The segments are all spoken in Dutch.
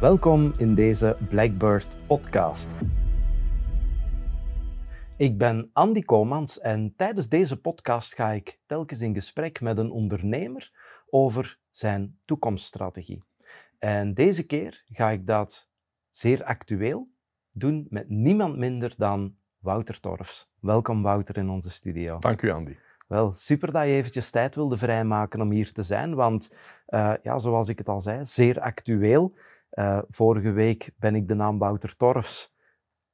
Welkom in deze Blackbird podcast. Ik ben Andy Komans en tijdens deze podcast ga ik telkens in gesprek met een ondernemer over zijn toekomststrategie. En deze keer ga ik dat zeer actueel doen met niemand minder dan Wouter Torfs. Welkom Wouter in onze studio. Dank u Andy. Wel, super dat je eventjes tijd wilde vrijmaken om hier te zijn, want uh, ja, zoals ik het al zei, zeer actueel. Uh, vorige week ben ik de naam Wouter Torfs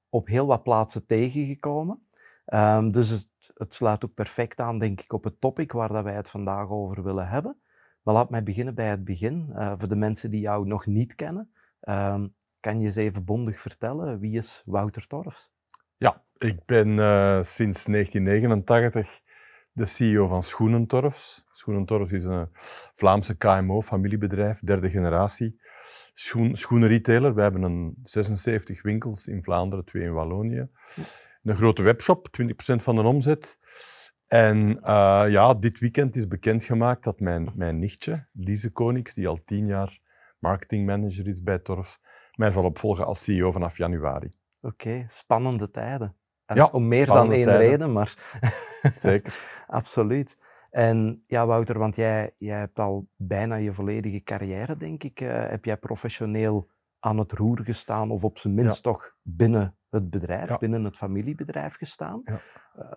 op heel wat plaatsen tegengekomen. Um, dus het, het, sluit ook perfect aan, denk ik, op het topic waar dat wij het vandaag over willen hebben. Maar laat mij beginnen bij het begin. Uh, voor de mensen die jou nog niet kennen, um, kan je eens even bondig vertellen, wie is Wouter Torfs? Ja, ik ben uh, sinds 1989 de CEO van Schoenentorfs. Schoenentorfs is een Vlaamse KMO, familiebedrijf, derde generatie. Schoen, schoenenretailer. We hebben een 76 winkels in Vlaanderen, twee in Wallonië. Een grote webshop, 20% van de omzet. En uh, ja, dit weekend is bekendgemaakt dat mijn, mijn nichtje, Lise Konings, die al tien jaar marketingmanager is bij Torfs, mij zal opvolgen als CEO vanaf januari. Oké, okay, spannende tijden. Ja, om meer dan één tijden. reden, maar... Zeker. Absoluut. En ja, Wouter, want jij, jij hebt al bijna je volledige carrière, denk ik, uh, heb jij professioneel aan het roer gestaan, of op zijn minst ja. toch binnen het bedrijf, ja. binnen het familiebedrijf gestaan. Uh,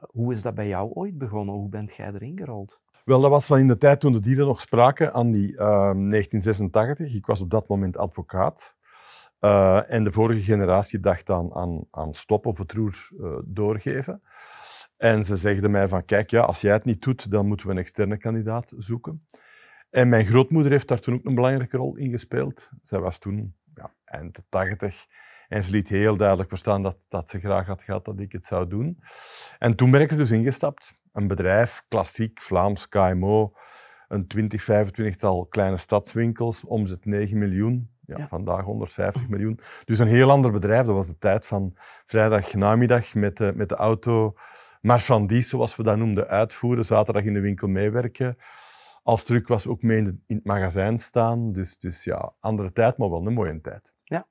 hoe is dat bij jou ooit begonnen? Hoe bent jij erin gerold? Wel, dat was van in de tijd toen de dieren nog spraken, aan die uh, 1986. Ik was op dat moment advocaat. Uh, en de vorige generatie dacht aan, aan, aan stoppen of het roer doorgeven. En ze zegden mij van, kijk, ja, als jij het niet doet, dan moeten we een externe kandidaat zoeken. En mijn grootmoeder heeft daar toen ook een belangrijke rol in gespeeld. Zij was toen ja, eind de tachtig en ze liet heel duidelijk verstaan dat, dat ze graag had gehad dat ik het zou doen. En toen ben ik er dus ingestapt. Een bedrijf, klassiek, Vlaams, KMO, een 20, 25-tal kleine stadswinkels, omzet 9 miljoen. Ja, ja, vandaag 150 miljoen. Dus een heel ander bedrijf. Dat was de tijd van vrijdag namiddag met de, met de auto marchandise, zoals we dat noemden, uitvoeren. Zaterdag in de winkel meewerken. Als druk was ook mee in, het magazijn staan. Dus, dus ja, andere tijd, maar wel een mooie tijd. Ja,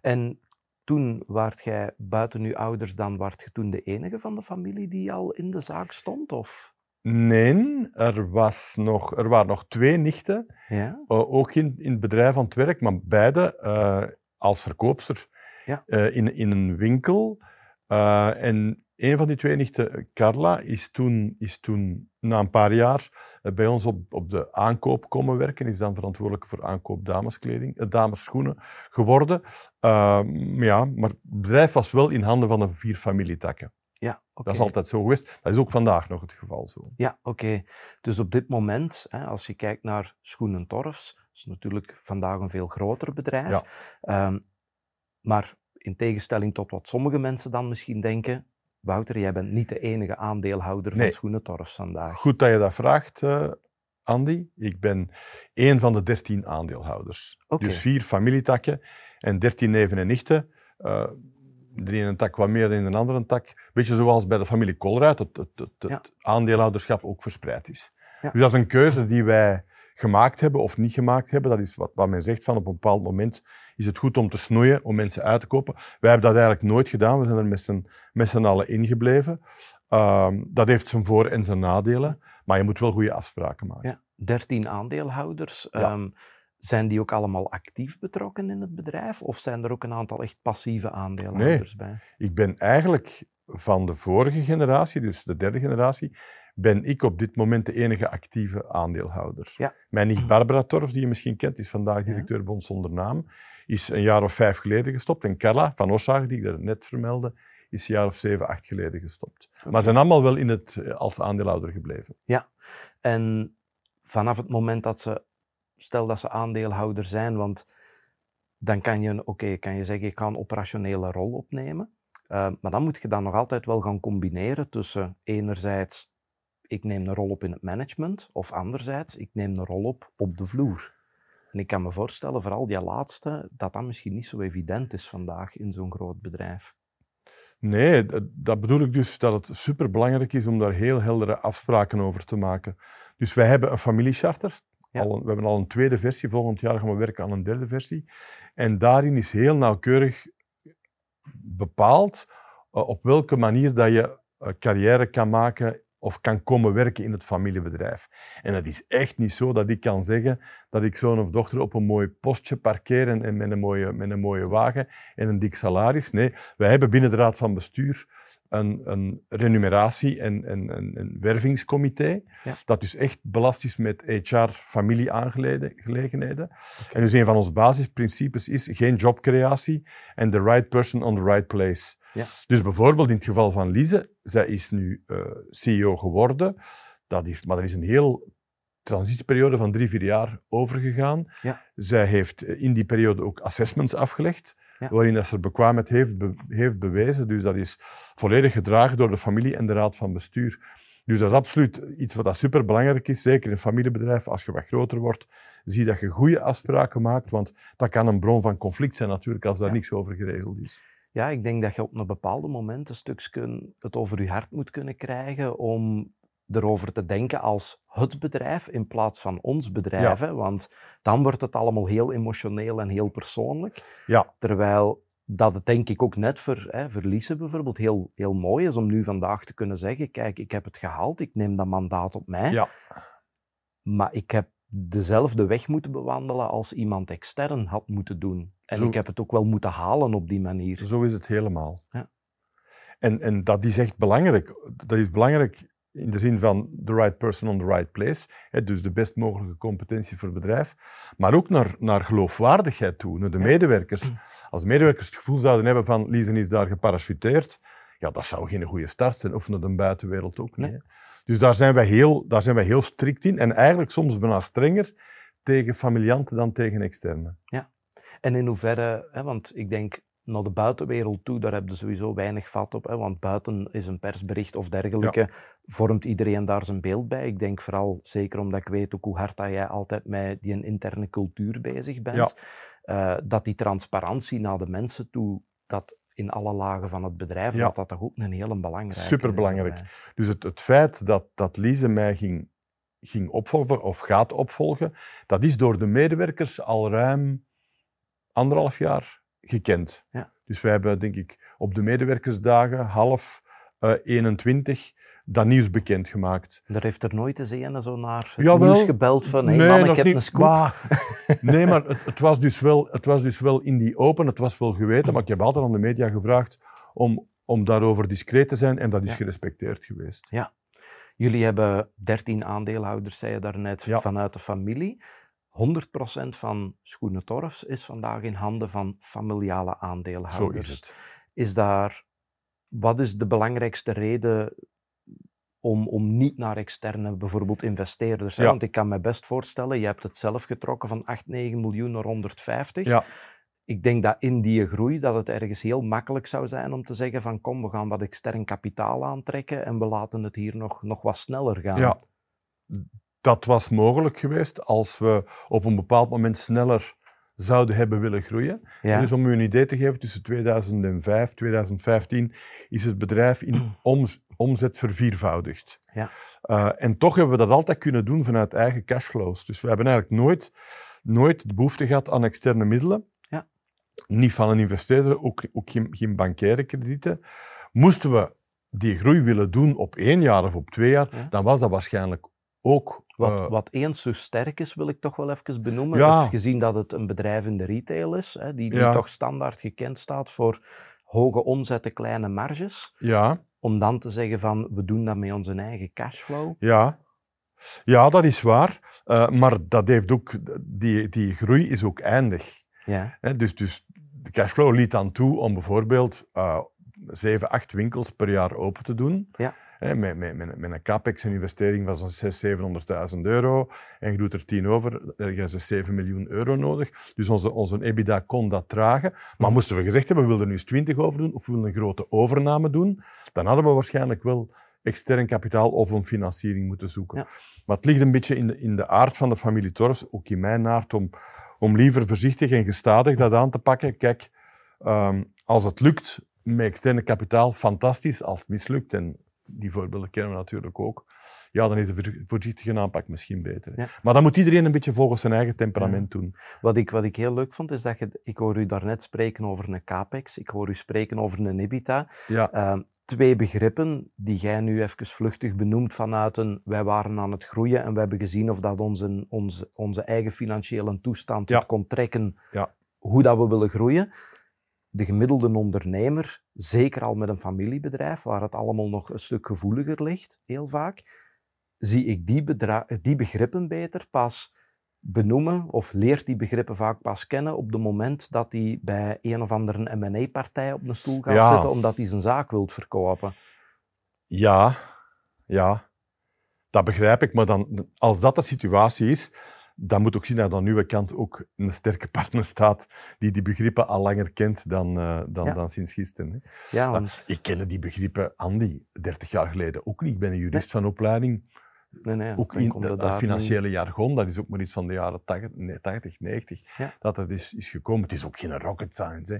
en toen waart jij buiten uw ouders dan, waart je toen de enige van de familie die al in de zaak stond? Of? Nee, er, was nog, er waren nog twee nichten, ja? uh, ook in, in het bedrijf aan het werk, maar beide uh, als verkoopster ja. uh, in, in een winkel. En een van die twee nichten, Carla, is toen, is toen na een paar jaar bij ons op, op de aankoop komen werken. Is dan verantwoordelijk voor aankoop dameskleding, damesschoenen geworden. ja, maar het bedrijf was wel in handen van een vier familietakken. Ja, okay. Dat is altijd zo geweest. Dat is ook vandaag nog het geval zo. Ja, oké. Okay. Dus op dit moment, hè, als je kijkt naar Schoenen Torfs, dat is natuurlijk vandaag een veel groter bedrijf. Ja. Um, maar in tegenstelling tot wat sommige mensen dan misschien denken, Wouter, jij bent niet de enige aandeelhouder van nee. Schoenen Torfs vandaag. Goed dat je dat vraagt, uh, Andy. Ik ben één van de dertien aandeelhouders. Okay. Dus vier familietakken en dertien neven en nichten. Uh, de ene tak wat meer dan in de andere tak. Beetje zoals bij de familie Kolruit, het, het, het, het ja. aandeelhouderschap ook verspreid is. Ja. Dus dat is een keuze die wij gemaakt hebben of niet gemaakt hebben. Dat is wat, wat men zegt van op een bepaald moment is het goed om te snoeien, om mensen uit te kopen. Wij hebben dat eigenlijk nooit gedaan. We zijn er met z'n, met z'n allen ingebleven. Um, dat heeft zijn voor- en zijn nadelen. Maar je moet wel goede afspraken maken. Ja, 13 aandeelhouders. Ja. Um, zijn die ook allemaal actief betrokken in het bedrijf? Of zijn er ook een aantal echt passieve aandeelhouders nee, bij? Ik ben eigenlijk van de vorige generatie, dus de derde generatie, ben ik op dit moment de enige actieve aandeelhouder. Ja. Mijn nicht Barbara Torfs, die je misschien kent, is vandaag directeur Bond zonder naam, is een jaar of vijf geleden gestopt. En Carla van Ossager, die ik er net vermeldde, is een jaar of zeven, acht geleden gestopt. Okay. Maar zijn allemaal wel in het, eh, als aandeelhouder gebleven. Ja, en vanaf het moment dat ze stel dat ze aandeelhouder zijn, want dan kan je, oké, kan je zeggen, ik ga een operationele rol opnemen. Uh, maar dan moet je dan nog altijd wel gaan combineren tussen enerzijds, ik neem een rol op in het management, of anderzijds, ik neem een rol op op de vloer. En ik kan me voorstellen, vooral die laatste, dat dat misschien niet zo evident is vandaag in zo'n groot bedrijf. Nee, dat bedoel ik dus dat het superbelangrijk is om daar heel heldere afspraken over te maken. Dus wij hebben een familiecharter, Ja. Al een- we hebben al een tweede versie. Volgend jaar gaan we werken aan een derde versie. En daarin is heel nauwkeurig bepaald eh, op welke manier dat je eh, carrière kan maken of kan komen werken in het familiebedrijf. En het is echt niet zo dat ik kan zeggen dat ik zoon of dochter op een mooi postje parkeer en, en met, een mooie, met een mooie wagen en een dik salaris. Nee, wij hebben binnen de Raad van Bestuur een, een renumeratie- en en- en- een wervingscomité, Ja. dat dus echt belast is met HR-familieaangelegenheden. En dus een van onze basisprincipes is geen jobcreatie en the right person on the right place. Ja. Dus bijvoorbeeld in het geval van Lise, zij is nu eh, CEO geworden, dat is, maar er is een heel transitieperiode van drie, vier jaar overgegaan. Ja. Zij heeft eh, in die periode ook assessments afgelegd, Ja. waarin dat ze haar bekwaamheid heeft, be- heeft bewezen. Dus dat is volledig gedragen door de familie en de raad van bestuur. Dus dat is absoluut iets wat dat superbelangrijk is, zeker in een familiebedrijf. Als je wat groter wordt, zie dat je goede afspraken maakt, want dat kan een bron van conflict zijn natuurlijk als daar Ja. niks over geregeld is. Ja, ik denk dat je op een bepaalde moment een stukje het over je hart moet kunnen krijgen om erover te denken als het bedrijf in plaats van ons bedrijf. Hè? Want dan wordt het allemaal heel emotioneel en heel persoonlijk. Ja, Terwijl dat het denk ik ook net voor, hè, Lise bijvoorbeeld heel, heel mooi is om nu vandaag te kunnen zeggen, kijk, ik heb het gehaald, ik neem dat mandaat op mij, ja, maar ik heb dezelfde weg moeten bewandelen als iemand extern had moeten doen. En Zo- ik heb het ook wel moeten halen op die manier. zo is het helemaal. Ja. En, en dat is echt belangrijk. Dat is belangrijk in de zin van the right person on the right place. Hè, dus de best mogelijke competentie voor het bedrijf. Maar ook naar, naar geloofwaardigheid toe, naar de medewerkers. Als medewerkers het gevoel zouden hebben van Liesen is daar geparachuteerd, ja, dat zou geen goede start zijn. Of naar de buitenwereld ook niet. Nee. Dus daar zijn, wij heel, daar zijn wij heel strikt in. En eigenlijk soms bijna strenger tegen familianten dan tegen externen. En in hoeverre, hè, want ik denk naar de buitenwereld toe, daar heb je sowieso weinig vat op. Hè, want buiten is een persbericht of dergelijke, vormt iedereen daar zijn beeld bij. Ik denk vooral, zeker omdat ik weet ook hoe hard dat jij altijd met die interne cultuur bezig bent, eh, dat die transparantie naar de mensen toe, dat in alle lagen van het bedrijf, Ja. dat dat toch ook een hele belangrijke is. Superbelangrijk. daarbij. Dus het, het feit dat, dat Lise mij ging, ging opvolgen of gaat opvolgen, dat is door de medewerkers al ruim anderhalf jaar gekend. Ja. Dus wij hebben, denk ik, op de medewerkersdagen half eh 21 dat nieuws bekendgemaakt. Er heeft er nooit eens een zo naar het Jawel. nieuws gebeld van, hey man, ik heb niet. een scoop. Maar- nee, maar het, het, was dus wel, het was dus wel in die open, het was wel geweten, maar ik heb altijd aan de media gevraagd om, om daarover discreet te zijn en dat is Ja. gerespecteerd geweest. Jullie hebben 13 aandeelhouders, zei je daarnet, Ja. vanuit de familie. 100% van Schoenen Torfs is vandaag in handen van familiale Zo aandeelhouders. is het. Is daar, wat is de belangrijkste reden om, om niet naar externe bijvoorbeeld investeerders? Ja. Want ik kan me best voorstellen, je hebt het zelf getrokken van 8, 9 miljoen naar 150. Ja. Ik denk dat in die groei dat het ergens heel makkelijk zou zijn om te zeggen van kom, we gaan wat extern kapitaal aantrekken en we laten het hier nog, nog wat sneller gaan. Ja, dat was mogelijk geweest als we op een bepaald moment sneller zouden hebben willen groeien. Ja. Dus om u een idee te geven, tussen 2005 en 2015 is het bedrijf in omz- omzet verviervoudigd. Ja. Eh, en toch hebben we dat altijd kunnen doen vanuit eigen cashflows. Dus we hebben eigenlijk nooit, nooit de behoefte gehad aan externe middelen. Ja. Niet van een investeerder, ook, ook geen, geen bankaire kredieten. Moesten we die groei willen doen op één jaar of op twee jaar, Ja. dan was dat waarschijnlijk ook... Wat, eh, wat eens zo sterk is, wil ik toch wel even benoemen. Ja. Gezien dat het een bedrijf in de retail is, hè, die, die Ja. toch standaard gekend staat voor hoge omzetten, kleine marges. ja, Om dan te zeggen van, we doen dat met onze eigen cashflow. Ja, ja dat is waar. Eh, maar dat heeft ook, die, die groei is ook eindig. Ja, Hè? Dus, dus de cashflow liet dan toe om bijvoorbeeld eh, zeven, acht winkels per jaar open te doen. Ja. Hè, met, met, met, een capex, een investering van zo'n 600.000, 700.000 euro. En je doet er 10 over, dan heb je 6, 7 miljoen euro nodig. Dus onze, onze EBITDA kon dat dragen. Maar moesten we gezegd hebben, we willen er nu eens 20 over doen, of we willen een grote overname doen, dan hadden we waarschijnlijk wel extern kapitaal of een financiering moeten zoeken. Ja. Maar het ligt een beetje in de, in de aard van de familie Torfs, ook in mijn aard, om, om liever voorzichtig en gestadig dat aan te pakken. Kijk, ehm, als het lukt met externe kapitaal, fantastisch. Als het mislukt, en die voorbeelden kennen we natuurlijk ook, ja, dan is de voorzichtige aanpak misschien beter. Ja. Maar dan moet iedereen een beetje volgens zijn eigen temperament doen. Wat ik, wat ik heel leuk vond, is dat je, ik hoor u daarnet spreken over een capex, ik hoor u spreken over een EBITDA. Ja, Ehm, twee begrippen die jij nu even vluchtig benoemt vanuit een wij waren aan het groeien en we hebben gezien of dat onze, onze, onze eigen financiële toestand Ja. kon trekken Ja. hoe dat we willen groeien. De gemiddelde ondernemer, zeker al met een familiebedrijf, waar het allemaal nog een stuk gevoeliger ligt, heel vaak, zie ik die, die begrippen beter pas benoemen of leert die begrippen vaak pas kennen op het moment dat hij bij een of andere M&A-partij op een stoel gaat Ja. zitten omdat hij zijn zaak wilt verkopen. ja, ja, dat begrijp ik. Maar dan, als dat de situatie is, dan moet ook zien dat aan uw kant ook een sterke partner staat die die begrippen al langer kent dan, eh, dan, Ja. dan sinds gisteren. Hè. Ja, want, ik kende die begrippen, Andy, 30 jaar geleden ook niet. Ik ben een jurist van opleiding. nee, nee, Ook in niet- financiële jargon, dat is ook maar iets van de jaren 80, nee, 80 90, Ja. dat er is, is gekomen. Het is ook geen rocket science. Hè.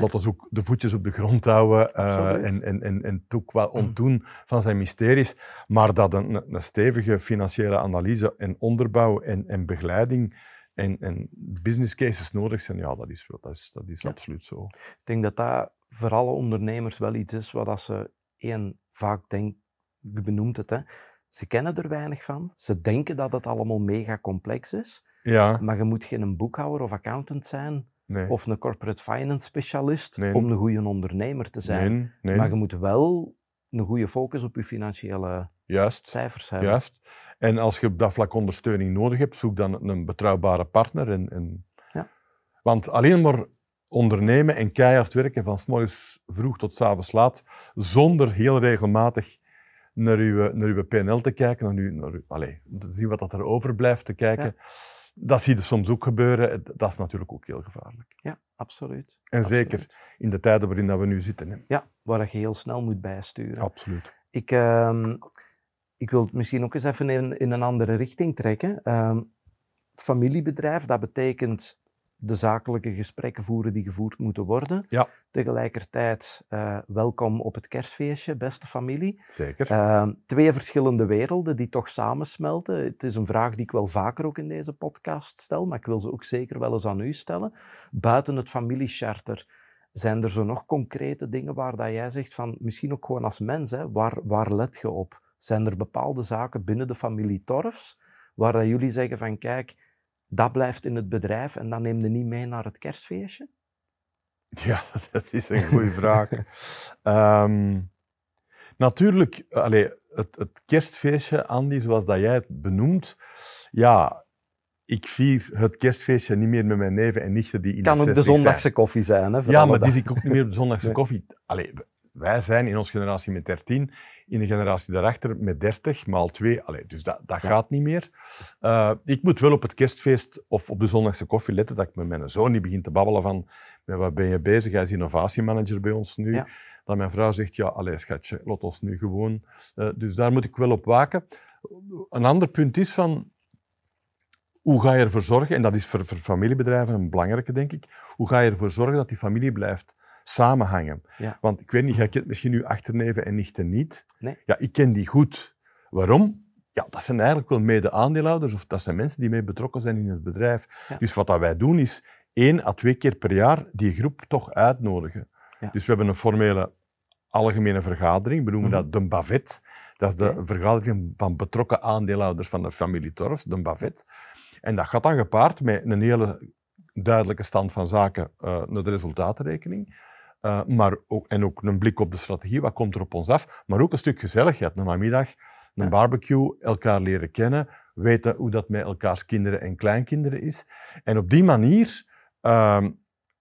Laat ons ook de voetjes op de grond houden Absoluut. en, en, en, en ook wel ontdoen van zijn mysteries. Maar dat een, een stevige financiële analyse en onderbouw en, en begeleiding en, en business cases nodig zijn, ja, dat is, dat is, dat is Ja. absoluut zo. Ik denk dat dat voor alle ondernemers wel iets is wat ze één vaak denk, je benoemt het, hè. ze kennen er weinig van. Ze denken dat het allemaal mega complex is, Ja, maar je moet geen boekhouder of accountant zijn nee. of een corporate finance specialist Nee. om een goede ondernemer te zijn. nee. Maar je moet wel een goede focus op je financiële juist. cijfers hebben. Juist. En als je op dat vlak ondersteuning nodig hebt, zoek dan een betrouwbare partner. En, en... Ja. Want alleen maar ondernemen en keihard werken van s morgens vroeg tot s avonds laat, zonder heel regelmatig naar uw, naar uw PNL te kijken, naar uw, naar uw, allez, te zien wat dat er overblijft te kijken, dat zie je soms ook gebeuren. Dat is natuurlijk ook heel gevaarlijk. Ja, absoluut. En Absoluut. zeker in de tijden waarin dat we nu zitten. Hè. Ja, waar je heel snel moet bijsturen. Absoluut. Ik, ehm, ik wil het misschien ook eens even in, in een andere richting trekken. Ehm, familiebedrijf, dat betekent de zakelijke gesprekken voeren die gevoerd moeten worden. Ja. Tegelijkertijd eh, welkom op het kerstfeestje, beste familie. Zeker. Ehm, twee verschillende werelden die toch samensmelten. Het is een vraag die ik wel vaker ook in deze podcast stel, maar ik wil ze ook zeker wel eens aan u stellen. Buiten het familiecharter, zijn er zo nog concrete dingen waar dat jij zegt van, misschien ook gewoon als mens, hè, waar, waar let je op? Zijn er bepaalde zaken binnen de familie Torfs waar dat jullie zeggen van, kijk, dat blijft in het bedrijf en dat neem je niet mee naar het kerstfeestje? Ja, dat is een goede vraag. Ehm, natuurlijk, allee, het, het kerstfeestje, Andy, zoals dat jij het benoemt, ja, ik vier het kerstfeestje niet meer met mijn neven en nichten die in Kan de ook de 60 zijn. zondagse koffie zijn. Hè, Ja, maar die zie ik ook niet meer op de zondagse Nee. koffie. Allee, wij zijn in onze generatie met 13, in de generatie daarachter met 30, maal 2. Allee, dus dat, dat Ja. gaat niet meer. Eh, ik moet wel op het kerstfeest of op de zondagse koffie letten dat ik met mijn zoon niet begin te babbelen van met wat ben je bezig? Hij is innovatiemanager bij ons nu. Ja. Dat mijn vrouw zegt, ja, allee schatje, laat ons nu gewoon. Eh, dus daar moet ik wel op waken. Een ander punt is van, hoe ga je ervoor zorgen, en dat is voor, voor familiebedrijven een belangrijke, denk ik, hoe ga je ervoor zorgen dat die familie blijft samenhangen? Ja. Want ik weet niet, jij kent misschien uw achterneven en nichten niet. Nee. Ja, ik ken die goed. Waarom? Ja, dat zijn eigenlijk wel mede-aandeelhouders of dat zijn mensen die mee betrokken zijn in het bedrijf. Ja. Dus wat dat wij doen is één à twee keer per jaar die groep toch uitnodigen. Ja. Dus we hebben een formele algemene vergadering, we noemen Mhm. dat de BAVET. Dat is de vergadering van betrokken aandeelhouders van de familie Torfs, de BAVET. En dat gaat dan gepaard met een hele duidelijke stand van zaken naar de resultatenrekening. Eh, maar ook, en ook een blik op de strategie, wat komt er op ons af. Maar ook een stuk gezelligheid, een namiddag, een Ja. barbecue, elkaar leren kennen, weten hoe dat met elkaars kinderen en kleinkinderen is. En op die manier ehm,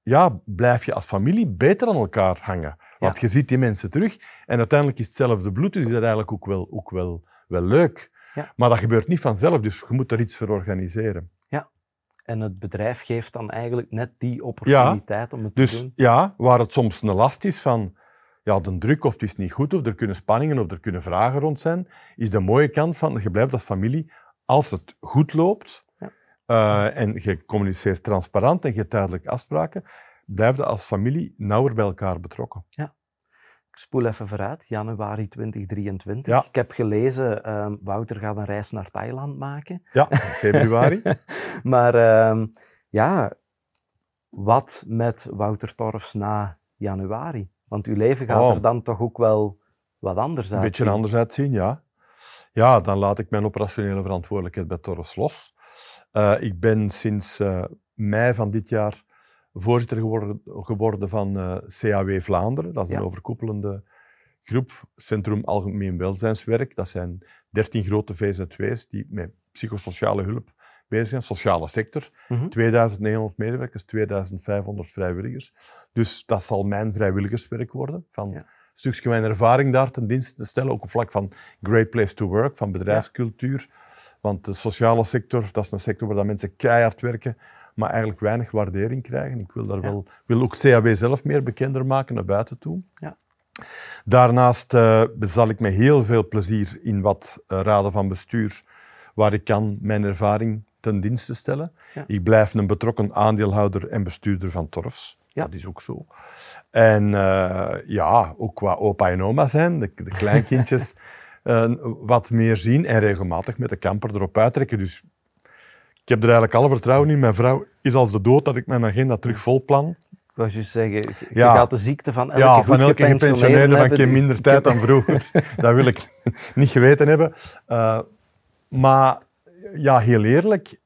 ja, blijf je als familie beter aan elkaar hangen. Want je ziet die mensen terug en uiteindelijk is hetzelfde bloed, dus is dat eigenlijk ook wel, ook wel, wel leuk. Ja. Maar dat gebeurt niet vanzelf, dus je moet er iets voor organiseren. En het bedrijf geeft dan eigenlijk net die opportuniteit om het te Dus doen. ja, waar het soms een last is van ja, de druk of het is niet goed of er kunnen spanningen of er kunnen vragen rond zijn, is de mooie kant van je blijft als familie, als het goed loopt Ja. eh, en je communiceert transparant en je hebt duidelijk afspraken, blijf je als familie nauwer bij elkaar betrokken. Ik Ik spoel even vooruit, januari 2023. Ja. Ik heb gelezen, ehm, Wouter gaat een reis naar Thailand maken. Ja, in februari. Maar ehm, ja, wat met Wouter Torfs na januari? Want uw leven gaat Oh. er dan toch ook wel wat anders Een uit. beetje anders uitzien, ja. Ja, dan laat ik mijn operationele verantwoordelijkheid bij Torres los. Eh, ik ben sinds eh, mei van dit jaar voorzitter geworden, geworden van eh, CAW Vlaanderen. Dat is een Ja. overkoepelende groep, Centrum Algemeen Welzijnswerk. Dat zijn 13 grote VZW's die met psychosociale hulp bezig zijn, sociale sector. Mhm. 2900 medewerkers, 2500 vrijwilligers. Dus dat zal mijn vrijwilligerswerk worden. Van Ja. een stukje mijn ervaring daar ten dienste te stellen, ook op vlak van Great Place to Work, van bedrijfscultuur. Want de sociale sector, dat is een sector waar dat mensen keihard werken, maar eigenlijk weinig waardering krijgen. Ik wil daar wel, wil ook CAW zelf meer bekender maken naar buiten toe. Ja. Daarnaast eh, bezal ik met heel veel plezier in wat eh, raden van bestuur, waar ik kan mijn ervaring ten dienste stellen. Ja. Ik blijf een betrokken aandeelhouder en bestuurder van Torfs. Ja. Dat is ook zo. En eh, ja, ook qua opa en oma zijn, de, de kleinkindjes wat meer zien en regelmatig met de camper erop uittrekken. Dus ik heb er eigenlijk alle vertrouwen in. Mijn vrouw is als de dood dat ik mijn agenda terug vol plan. Ik wou juist zeggen, je Ja. gaat de ziekte van elke ja, van elke gepensioneerde van keer minder tijd dan vroeger. dat wil ik niet geweten hebben. Eh, maar ja, heel eerlijk,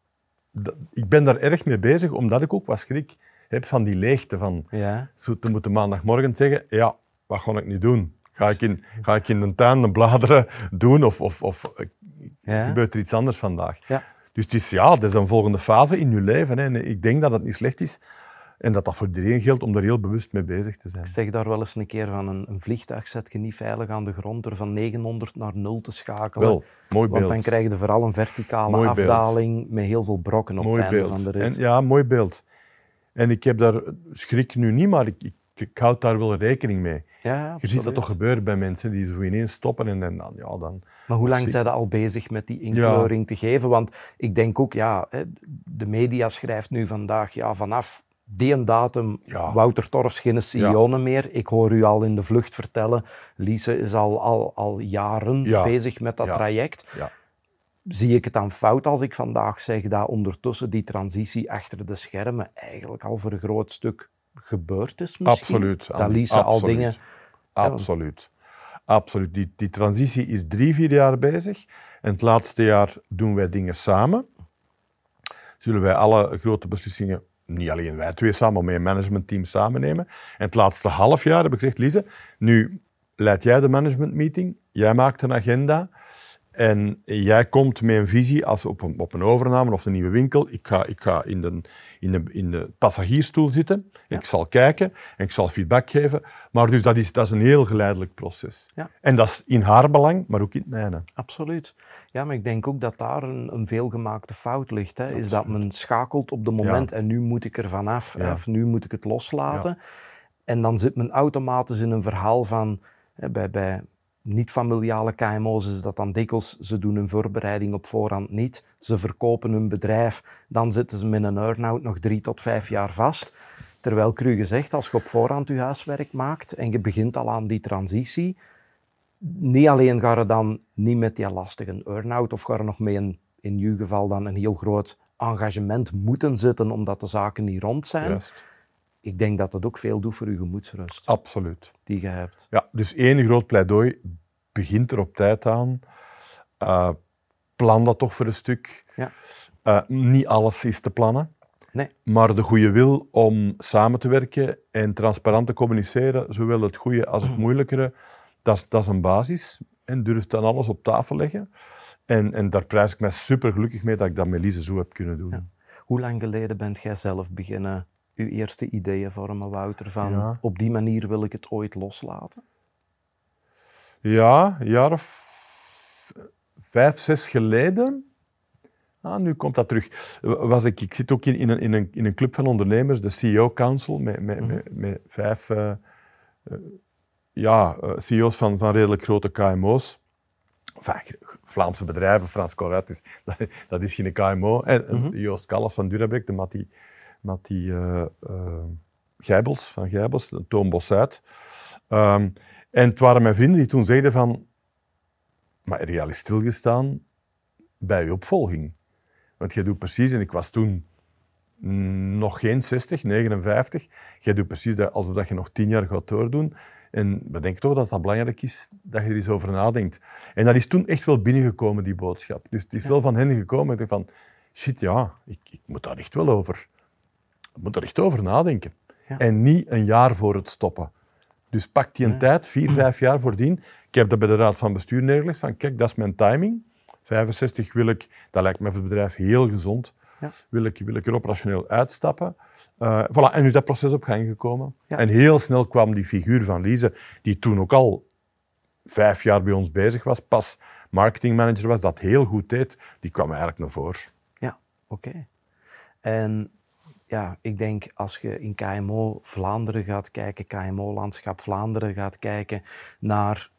ik ben daar erg mee bezig, omdat ik ook wat schrik heb van die leegte. Van Ja, zo te moeten maandagmorgen zeggen, ja, wat ga ik niet doen? Ga ik in, ga ik in de tuin de bladeren doen of, of, of eh, ja. gebeurt er iets anders vandaag? Ja. Dus het is, ja, dat is een volgende fase in je leven. Hè. En ik denk dat het niet slecht is en dat dat voor iedereen geldt om daar heel bewust mee bezig te zijn. Ik zeg daar wel eens een keer van, een, een vliegtuig zet je niet veilig aan de grond door van 900 naar 0 te schakelen. Wel, mooi want beeld. dan krijg je vooral een verticale Mooi beeld. afdaling met heel veel brokken op mooi het einde beeld. van de rit. En, ja, mooi beeld. En ik heb daar schrik nu niet, maar ik, ik, ik houd daar wel rekening mee. Ja, Je ziet dat toch gebeuren bij mensen die zo ineens stoppen en, en dan, ja, dan... Maar hoe lang zijn ze al bezig met die inkleuring te geven? Want ik denk ook, ja, de media schrijft nu vandaag, ja, vanaf die een datum, Ja. Wouter Torfs geen CEO meer. Ik hoor u al in de vlucht vertellen, Lise is al, al, al jaren Ja. bezig met dat traject. Ja. Zie ik het dan fout als ik vandaag zeg dat ondertussen die transitie achter de schermen eigenlijk al voor een groot stuk gebeurd is misschien? Absoluut. Dat Lise al dingen... Absoluut. Absoluut. Die, die transitie is drie, vier jaar bezig. En het laatste jaar doen wij dingen samen. Zullen wij alle grote beslissingen, niet alleen wij twee samen, maar met een managementteam samen nemen. En het laatste half jaar heb ik gezegd, Lise, nu leid jij de managementmeeting, jij maakt een agenda. En jij komt met een visie als op, een, op een overname of een nieuwe winkel. Ik ga, ik ga in, de, in, de, in de passagiersstoel zitten. Ik zal kijken en ik zal feedback geven. Maar dus dat is, dat is een heel geleidelijk proces. Ja. En dat is in haar belang, maar ook in het mijne. Absoluut. Ja, maar ik denk ook dat daar een, een veelgemaakte fout ligt. Hè, is dat men schakelt op de moment en nu moet ik er vanaf, Ja. of nu moet ik het loslaten. En dan zit men automatisch in een verhaal van, hè, bij, bij niet-familiale KMO's is dat dan dikwijls, ze doen hun voorbereiding op voorhand niet, ze verkopen hun bedrijf, dan zitten ze met een earn-out nog drie tot vijf jaar vast. Terwijl ik u gezegd, als je op voorhand je huiswerk maakt en je begint al aan die transitie, niet alleen ga je dan niet met die lastige earn-out of ga je nog mee een, in uw geval dan een heel groot engagement moeten zitten omdat de zaken niet rond zijn. Juist. Ik denk dat dat ook veel doet voor uw gemoedsrust Absoluut. die je hebt. Ja, dus één groot pleidooi. Begint er op tijd aan. Eh, plan dat toch voor een stuk. Ja. Eh, niet alles is te plannen. Nee. Maar de goede wil om samen te werken en transparant te communiceren, zowel het goede als het moeilijkere, dat is, dat is een basis. En durf dan alles op tafel leggen. En, en daar prijs ik mij super gelukkig mee dat ik dat met Lise zo heb kunnen doen. Hoe lang geleden bent jij zelf beginnen uw eerste ideeën vormen, Wouter, van Ja. op die manier wil ik het ooit loslaten? Ja, een jaar of vijf, zes geleden. Ah, nu komt dat terug. Was ik, ik zit ook in, in, een, in, een, in een club van ondernemers, de CEO Council, met, met, met, met vijf eh, eh, ja, eh, CEO's van, van redelijk grote KMO's. Enfin, Vlaamse bedrijven, Frans Corruit, is, dat, dat is geen KMO. En, en Joost Kallas van Durabrek, de Matti, Matti Gijbels van Gijbels, Toon Bosuit. Ehm, En het waren mijn vrienden die toen zeiden van, maar al eens stilgestaan bij je opvolging? Want jij doet precies, en ik was toen nog geen 60, 59, jij doet precies dat, alsof dat je nog tien jaar gaat doordoen. En we denken toch dat dat belangrijk is dat je er eens over nadenkt. En dat is toen echt wel binnengekomen, die boodschap. Dus het is wel van hen gekomen. Ik dacht van, shit ja, ik, ik moet daar echt wel over, ik moet daar echt over nadenken. Ja. En niet een jaar voor het stoppen. Dus pak die een tijd, vier, vijf jaar voordien. Ik heb dat bij de raad van bestuur neergelegd, van kijk, dat is mijn timing. 65 wil ik, dat lijkt me voor het bedrijf heel gezond, Ja. wil, ik, wil ik er operationeel uitstappen. Eh, voilà, en nu is dat proces op gang gekomen. Ja. En heel snel kwam die figuur van Lise, die toen ook al vijf jaar bij ons bezig was, pas marketingmanager was, dat heel goed deed, die kwam eigenlijk naar voren. Ja, oké. En ja, ik denk als je in KMO Vlaanderen gaat kijken, KMO-landschap Vlaanderen gaat kijken, naar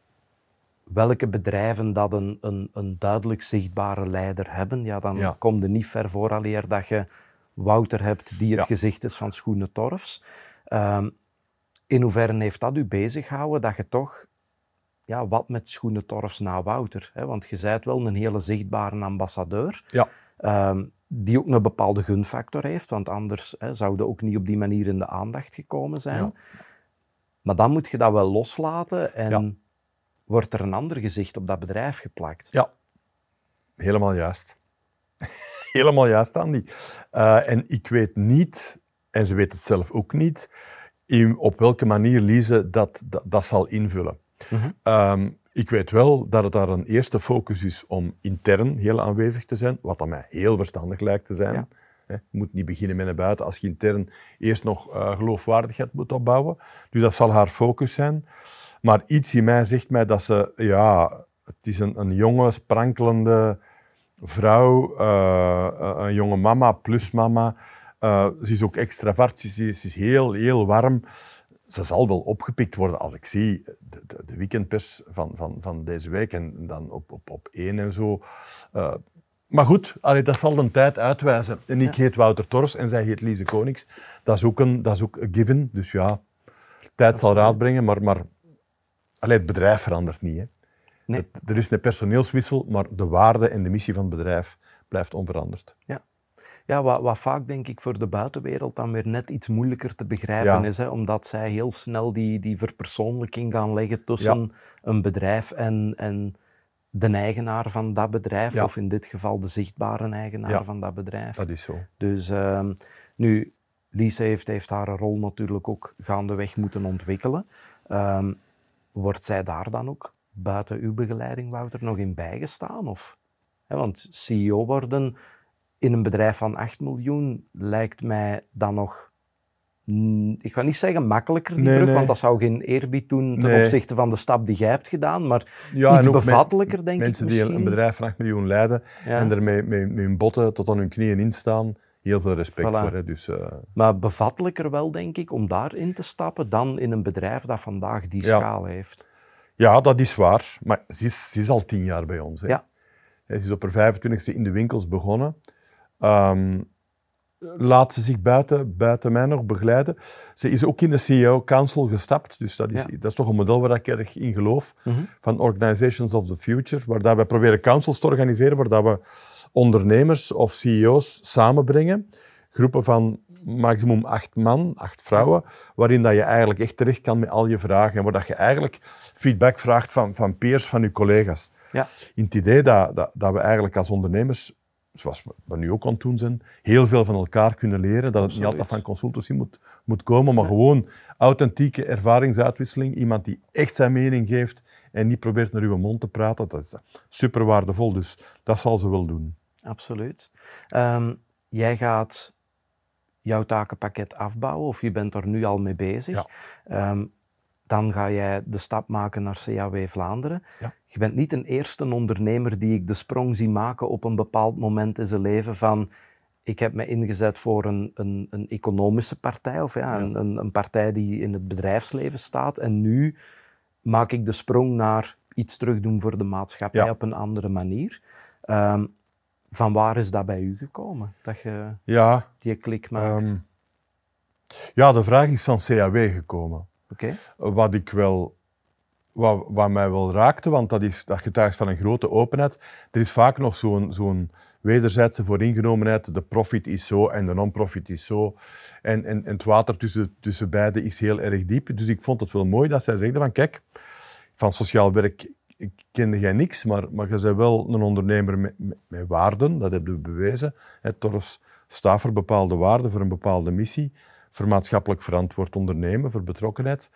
welke bedrijven dat een, een, een duidelijk zichtbare leider hebben, ja, dan Ja. kom je niet ver vooraleer dat je Wouter hebt die het Ja. gezicht is van Schoenen Torfs. Ehm, in hoeverre heeft dat u bezig gehouden dat je toch ja, wat met Schoenen Torfs na Wouter? Hè? Want je bent wel een hele zichtbare ambassadeur. Ja. Ehm, die ook een bepaalde gunfactor heeft, want anders hè, zouden ook niet op die manier in de aandacht gekomen zijn. Ja. Maar dan moet je dat wel loslaten en. Wordt er een ander gezicht op dat bedrijf geplakt. Ja, helemaal juist. helemaal juist, Andy. Eh, en ik weet niet, en ze weet het zelf ook niet, in, op welke manier Lise dat, dat, dat zal invullen. Mhm. Ehm, ik weet wel dat het daar een eerste focus is om intern heel aanwezig te zijn, wat aan mij heel verstandig lijkt te zijn. Ja. Je moet niet beginnen met naar buiten als je intern eerst nog eh, geloofwaardigheid moet opbouwen. Dus dat zal haar focus zijn. Maar iets in mij zegt mij dat ze, ja, het is een, een jonge, sprankelende vrouw, eh, een jonge mama plus mama. Eh, ze is ook extravert, ze is, ze is heel, heel warm. Ze zal wel opgepikt worden als ik zie de, de, de weekendpers van, van, van deze week en dan op, op, op één en zo. Maar goed, allee, dat zal de tijd uitwijzen. En ik heet Wouter Torfs en zij heet Lise Konings. Dat is ook een, dat is ook een given. Dus ja, tijd zal raad brengen, maar, maar allee, het bedrijf verandert niet. Hè. Nee. Het- er is een personeelswissel, maar de waarde en de missie van het bedrijf blijft onveranderd. Ja, ja wat, wat vaak denk ik voor de buitenwereld dan weer net iets moeilijker te begrijpen Ja. is, hè, omdat zij heel snel die, die verpersoonlijking gaan leggen tussen een bedrijf en, en de eigenaar van dat bedrijf, Ja. of in dit geval de zichtbare eigenaar van dat bedrijf. Dat is zo. Dus ehm, nu, Lise heeft, heeft haar rol natuurlijk ook gaandeweg moeten ontwikkelen. Ehm, wordt zij daar dan ook buiten uw begeleiding, Wouter, nog in bijgestaan? Of, hè, want CEO worden in een bedrijf van 8 miljoen lijkt mij dan nog, ik ga niet zeggen makkelijker, die Nee, brug, nee. want dat zou geen eerbied doen ten Nee. opzichte van de stap die jij hebt gedaan, maar Ja, iets en ook men- bevattelijker, denk Mensen ik die misschien. een bedrijf van 8 miljoen leiden Ja. en er met, met, met hun botten tot aan hun knieën in staan, heel veel respect Voilà. voor. Hè. Dus, eh, Maar bevattelijker wel, denk ik, om daarin te stappen dan in een bedrijf dat vandaag die Ja. schaal heeft. ja, dat is waar. Maar ze is, ze is al tien jaar bij ons. Hè. Ja. Ze is op haar 25e in de winkels begonnen. Ehm, laat ze zich buiten, buiten mij nog begeleiden. Ze is ook in de CEO Council gestapt. Dus dat is, Ja. dat is toch een model waar ik erg in geloof. Mhm. Van Organizations of the Future. Waar dat we proberen councils te organiseren. Waar dat we ondernemers of CEO's samenbrengen. Groepen van maximum acht man, acht vrouwen. Waarin dat je eigenlijk echt terecht kan met al je vragen. En waar dat je eigenlijk feedback vraagt van, van peers, van je collega's. Ja. In het idee dat, dat, dat we eigenlijk als ondernemers, zoals we- nu ook aan het doen zijn, heel veel van elkaar kunnen leren. Dat het niet altijd van consultancy moet, moet komen, maar gewoon authentieke ervaringsuitwisseling. Iemand die echt zijn mening geeft en niet probeert naar uw mond te praten. Dat is super waardevol, dus dat zal ze wel doen. Absoluut. Ehm, jij gaat jouw takenpakket afbouwen, of je bent er nu al mee bezig. Ja. Ehm, dan ga jij de stap maken naar CAW Vlaanderen. Ja. Je bent niet een eerste ondernemer die ik de sprong zie maken op een bepaald moment in zijn leven van ik heb me ingezet voor een, een, een economische partij, of ja, Een, een, een partij die in het bedrijfsleven staat. En nu maak ik de sprong naar iets terugdoen voor de maatschappij Ja. op een andere manier. Ehm, van waar is dat bij u gekomen, dat je Ja, die klik maakt? ehm, ja de vraag is van CAW gekomen. Wat ik wel wat, wat mij wel raakte, want dat, is, dat getuigt van een grote openheid. Er is vaak nog zo'n zo'n wederzijdse vooringenomenheid. De profit is zo en de non-profit is zo. En, en, en het water tussen, tussen beiden is heel erg diep. Dus ik vond het wel mooi dat zij zegde van kijk, van sociaal werk kende jij niks, maar, maar je bent wel een ondernemer met, met, waarden, dat hebben we bewezen. Torfs staat voor bepaalde waarden, voor een bepaalde missie, voor maatschappelijk verantwoord ondernemen, voor betrokkenheid.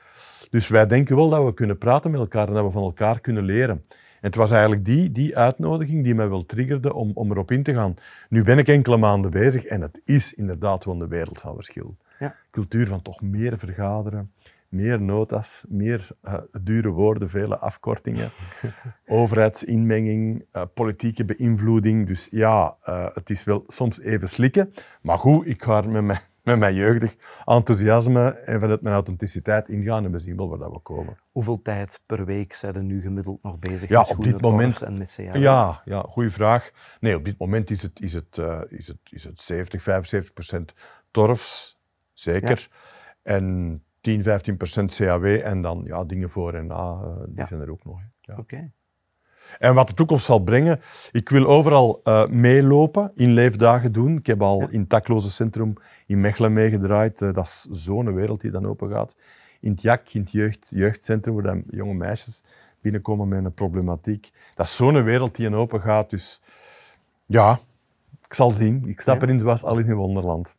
Dus wij denken wel dat we kunnen praten met elkaar en dat we van elkaar kunnen leren. En het was eigenlijk die, die uitnodiging die mij wel triggerde om, om erop in te gaan. Nu ben ik enkele maanden bezig en het is inderdaad wel een wereld van verschil. Ja. Cultuur van toch meer vergaderen, meer notas, meer uh, dure woorden, vele afkortingen, overheidsinmenging, uh, politieke beïnvloeding. Dus ja, uh, het is wel soms even slikken. Maar goed, ik ga er met mijn, met mijn jeugdig enthousiasme en vanuit mijn authenticiteit ingaan en we zien wel waar dat we komen. Hoeveel tijd per week zijn er nu gemiddeld nog bezig ja, met op dit moment, en met CA? Ja, ja goede vraag. Nee, op dit moment is het, is het, is het, is het 70, 75 procent torfs, zeker. Ja. En 10, 15 procent CAW en dan ja, dingen voor en na, uh, die ja. zijn er ook nog. Ja. Oké. En wat de toekomst zal brengen, ik wil overal uh, meelopen, in leefdagen doen. Ik heb al ja. in het Takloze Centrum in Mechelen meegedraaid. Uh, dat is zo'n wereld die dan open gaat. In het JAK, in het jeugd, jeugdcentrum, waar dan jonge meisjes binnenkomen met een problematiek. Dat is zo'n wereld die open gaat. Dus ja, ik zal zien. Ik stap erin zoals alles in Wonderland.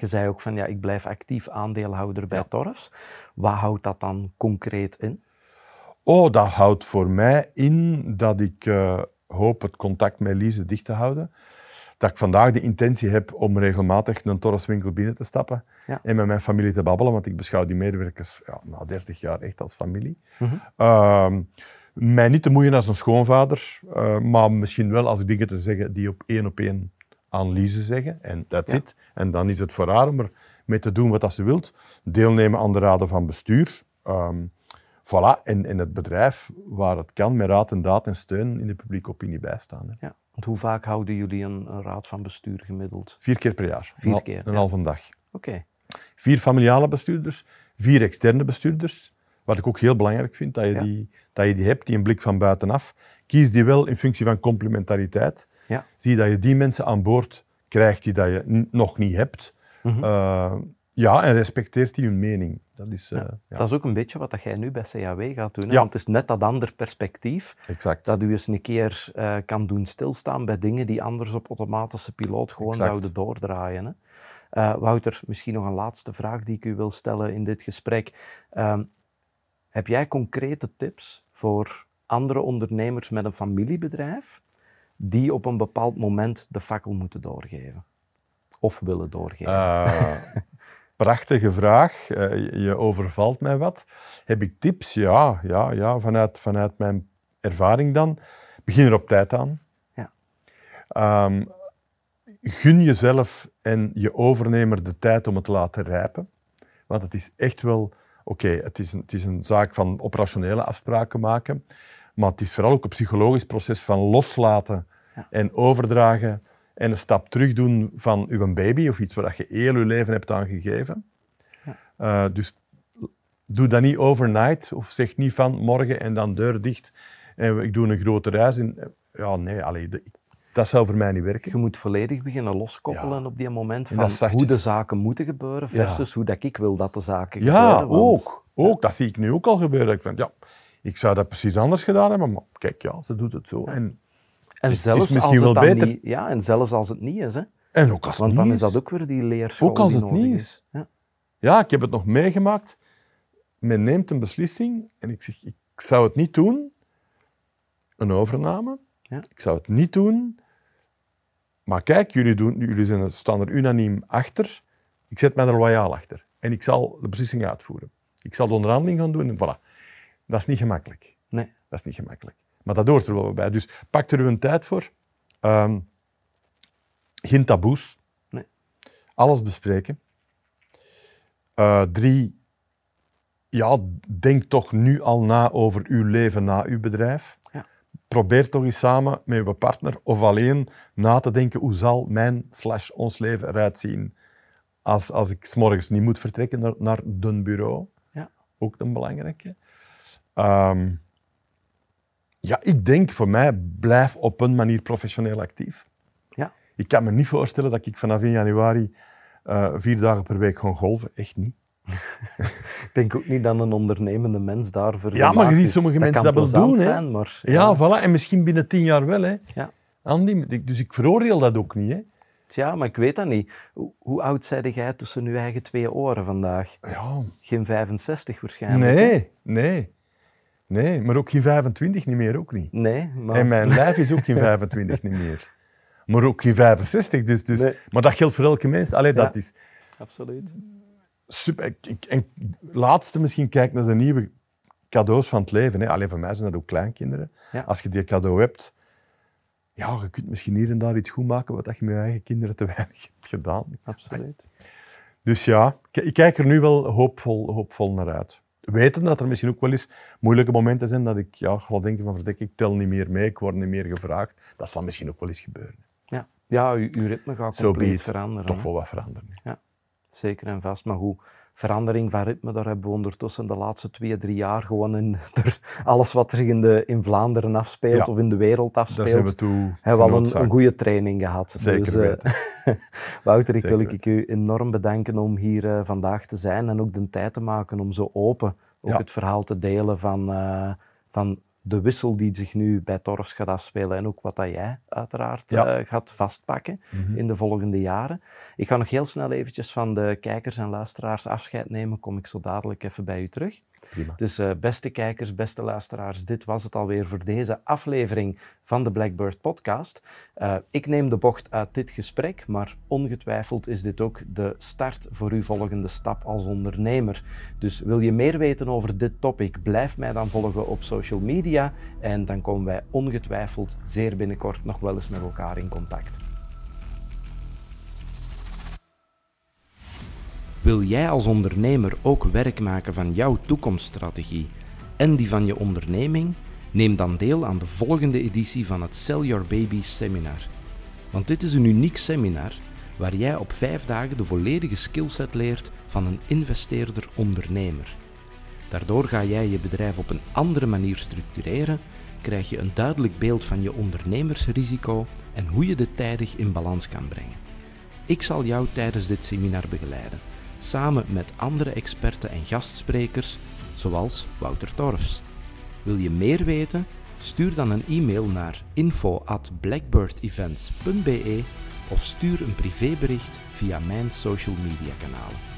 Je zei ook van ja, ik blijf actief aandeelhouder bij ja. Torfs. Wat houdt dat dan concreet in? Oh, dat houdt voor mij in dat ik uh, hoop het contact met Lise dicht te houden. Dat ik vandaag de intentie heb om regelmatig een Torfswinkel binnen te stappen ja. en met mijn familie te babbelen, want ik beschouw die medewerkers ja, na 30 jaar echt als familie. Mm -hmm. uh, mij niet te moeien als een schoonvader, uh, maar misschien wel als ik dingen te zeggen die op één op één aan Lise zeggen. En dat ja. it. En dan is het voor haar om er mee te doen wat ze wilt. Deelnemen aan de raden van bestuur. Um, voilà. En, en het bedrijf waar het kan, met raad en daad en steun in de publieke opinie bijstaan. Hè. Ja. Want hoe vaak houden jullie een, een, raad van bestuur gemiddeld? Vier keer per jaar. Vier een, keer? Een ja. halve dag. Oké. Okay. Vier familiale bestuurders, vier externe bestuurders. Wat ik ook heel belangrijk vind, dat je, ja. die, dat je die hebt, die een blik van buitenaf. Kies die wel in functie van complementariteit. Ja. Zie dat je die mensen aan boord krijgt die dat je nog niet hebt. Mm -hmm. uh, ja, en respecteert die hun mening. Dat is, uh, ja, ja. dat is ook een beetje wat jij nu bij CAW gaat doen. Hè? Ja. Want het is net dat ander perspectief. Exact. Dat u eens een keer uh, kan doen stilstaan bij dingen die anders op automatische piloot gewoon exact. zouden doordraaien. Hè? Uh, Wouter, misschien nog een laatste vraag die ik u wil stellen in dit gesprek. Um, heb jij concrete tips voor andere ondernemers met een familiebedrijf die op een bepaald moment de fakkel moeten doorgeven? Of willen doorgeven? Prachtige vraag. Uh, je overvalt mij wat. Heb ik tips? Ja, ja, ja. Vanuit, vanuit mijn ervaring dan. Begin er op tijd aan. Ja. Um, gun jezelf en je overnemer de tijd om het te laten rijpen. Want het is echt wel... Oké, okay, het, is een, het is een zaak van operationele afspraken maken. Maar het is vooral ook een psychologisch proces van loslaten ja. en overdragen en een stap terug doen van uw baby of iets waar je heel je leven hebt aan gegeven. Ja. Uh, dus doe dat niet overnight of zeg niet van morgen en dan deur dicht en ik doe een grote reis. In. Ja, nee, allee, de, dat zou voor mij niet werken. Je moet volledig beginnen loskoppelen ja. op die moment van hoe de zaken moeten gebeuren versus ja. hoe dat ik wil dat de zaken ja, gebeuren. Want... Ook, ook. Dat zie ik nu ook al gebeuren. Ik vind, ja, ik zou dat precies anders gedaan hebben, maar kijk, ja, ze doet het zo. En, en dus, zelfs is als het. Niet, ja, en zelfs als het niet is. Hè. En ook als Want het dan niet is dat ook weer die leerschool Ook als het niet is. is. Ja. Ja, ik heb het nog meegemaakt. Men neemt een beslissing en ik zeg, ik zou het niet doen. Een overname. Ja. Ik zou het niet doen. Maar kijk, jullie, doen, jullie zijn, staan er unaniem achter. Ik zet mij er loyaal achter. En ik zal de beslissing uitvoeren. Ik zal de onderhandeling gaan doen en voilà. Dat is niet gemakkelijk. Nee. Dat is niet gemakkelijk. Maar dat hoort er wel bij. Dus pak er een tijd voor. Um, geen taboes. Nee. Alles bespreken. Uh, drie, ja, denk toch nu al na over uw leven na uw bedrijf. Ja. Probeer toch eens samen met uw partner of alleen na te denken hoe zal mijn slash ons leven eruit zien als, als ik s morgens niet moet vertrekken naar, naar bureau. Ja. Ook een belangrijke. Ehm, ja, ik denk voor mij, blijf op een manier professioneel actief. Ja. Ik kan me niet voorstellen dat ik vanaf 1 januari eh, vier dagen per week gewoon golven. Echt niet. Ik denk ook niet dat een ondernemende mens daarvoor Ja, maar je ziet sommige mensen dat wel doen, hè. Zijn, maar, Ja, voilà. En misschien binnen tien jaar wel, hè. Ja. Andy, dus ik veroordeel dat ook niet, hè. ja, maar ik weet dat niet. Hoe, hoe oud zijde jij tussen je eigen twee oren vandaag? Ja, Geen 65 waarschijnlijk. hè? nee, nee. Maar ook geen 25 niet meer, ook niet. Nee, maar... En mijn lijf is ook geen 25 niet meer. Maar ook geen 65, dus... dus Nee. Maar dat geldt voor elke mens. Allee, dat is Absoluut. super. En laatste misschien, kijk naar de nieuwe cadeaus van het leven. Hè. Alleen voor mij zijn dat ook kleinkinderen. Ja. Als je die cadeau hebt, ja, je kunt misschien hier en daar iets goed maken wat je met je eigen kinderen te weinig hebt gedaan. Absoluut. Dus ja, ik- ik kijk er nu wel hoopvol, hoopvol naar uit. Weten dat er misschien ook wel eens moeilijke momenten zijn dat ik ja, ga denken van verdik, ik tel niet meer mee, ik word niet meer gevraagd. Dat zal misschien ook wel eens gebeuren. Ja, ja uw, uw ritme gaat be compleet it. veranderen. Toch wel wat veranderen. Zeker en vast. Maar hoe verandering van ritme, daar hebben we ondertussen de laatste twee, drie jaar gewoon in alles wat er in, de, in Vlaanderen afspeelt Ja. of in de wereld Daar afspeelt, zijn we toe hebben we al een, goede training gehad. Zeker dus, Wouter, ik Zeker wil ik u enorm bedanken om hier eh, vandaag te zijn en ook de tijd te maken om zo open ook Ja. het verhaal te delen van, eh, van de wissel die zich nu bij Torfs gaat afspelen en ook wat dat jij uiteraard Ja. eh, gaat vastpakken Mhm. in de volgende jaren. Ik ga nog heel snel eventjes van de kijkers en luisteraars afscheid nemen, kom ik zo dadelijk even bij u terug. Dus eh, beste kijkers, beste luisteraars, dit was het alweer voor deze aflevering van de Blackbird Podcast. Eh, ik neem de bocht uit dit gesprek, maar ongetwijfeld is dit ook de start voor uw volgende stap als ondernemer. Dus wil je meer weten over dit topic, blijf mij dan volgen op social media en dan komen wij ongetwijfeld zeer binnenkort nog wel eens met elkaar in contact. Wil jij als ondernemer ook werk maken van jouw toekomststrategie en die van je onderneming? Neem dan deel aan de volgende editie van het Sell Your Baby Seminar. Want dit is een uniek seminar waar jij op vijf dagen de volledige skillset leert van een investeerder-ondernemer. Daardoor ga jij je bedrijf op een andere manier structureren, krijg je een duidelijk beeld van je ondernemersrisico en hoe je dit tijdig in balans kan brengen. Ik zal jou tijdens dit seminar begeleiden, samen met andere experten en gastsprekers, zoals Wouter Torfs. Wil je meer weten? Stuur dan een e-mail naar info@blackbirdevents.be of stuur een privébericht via mijn social media kanalen.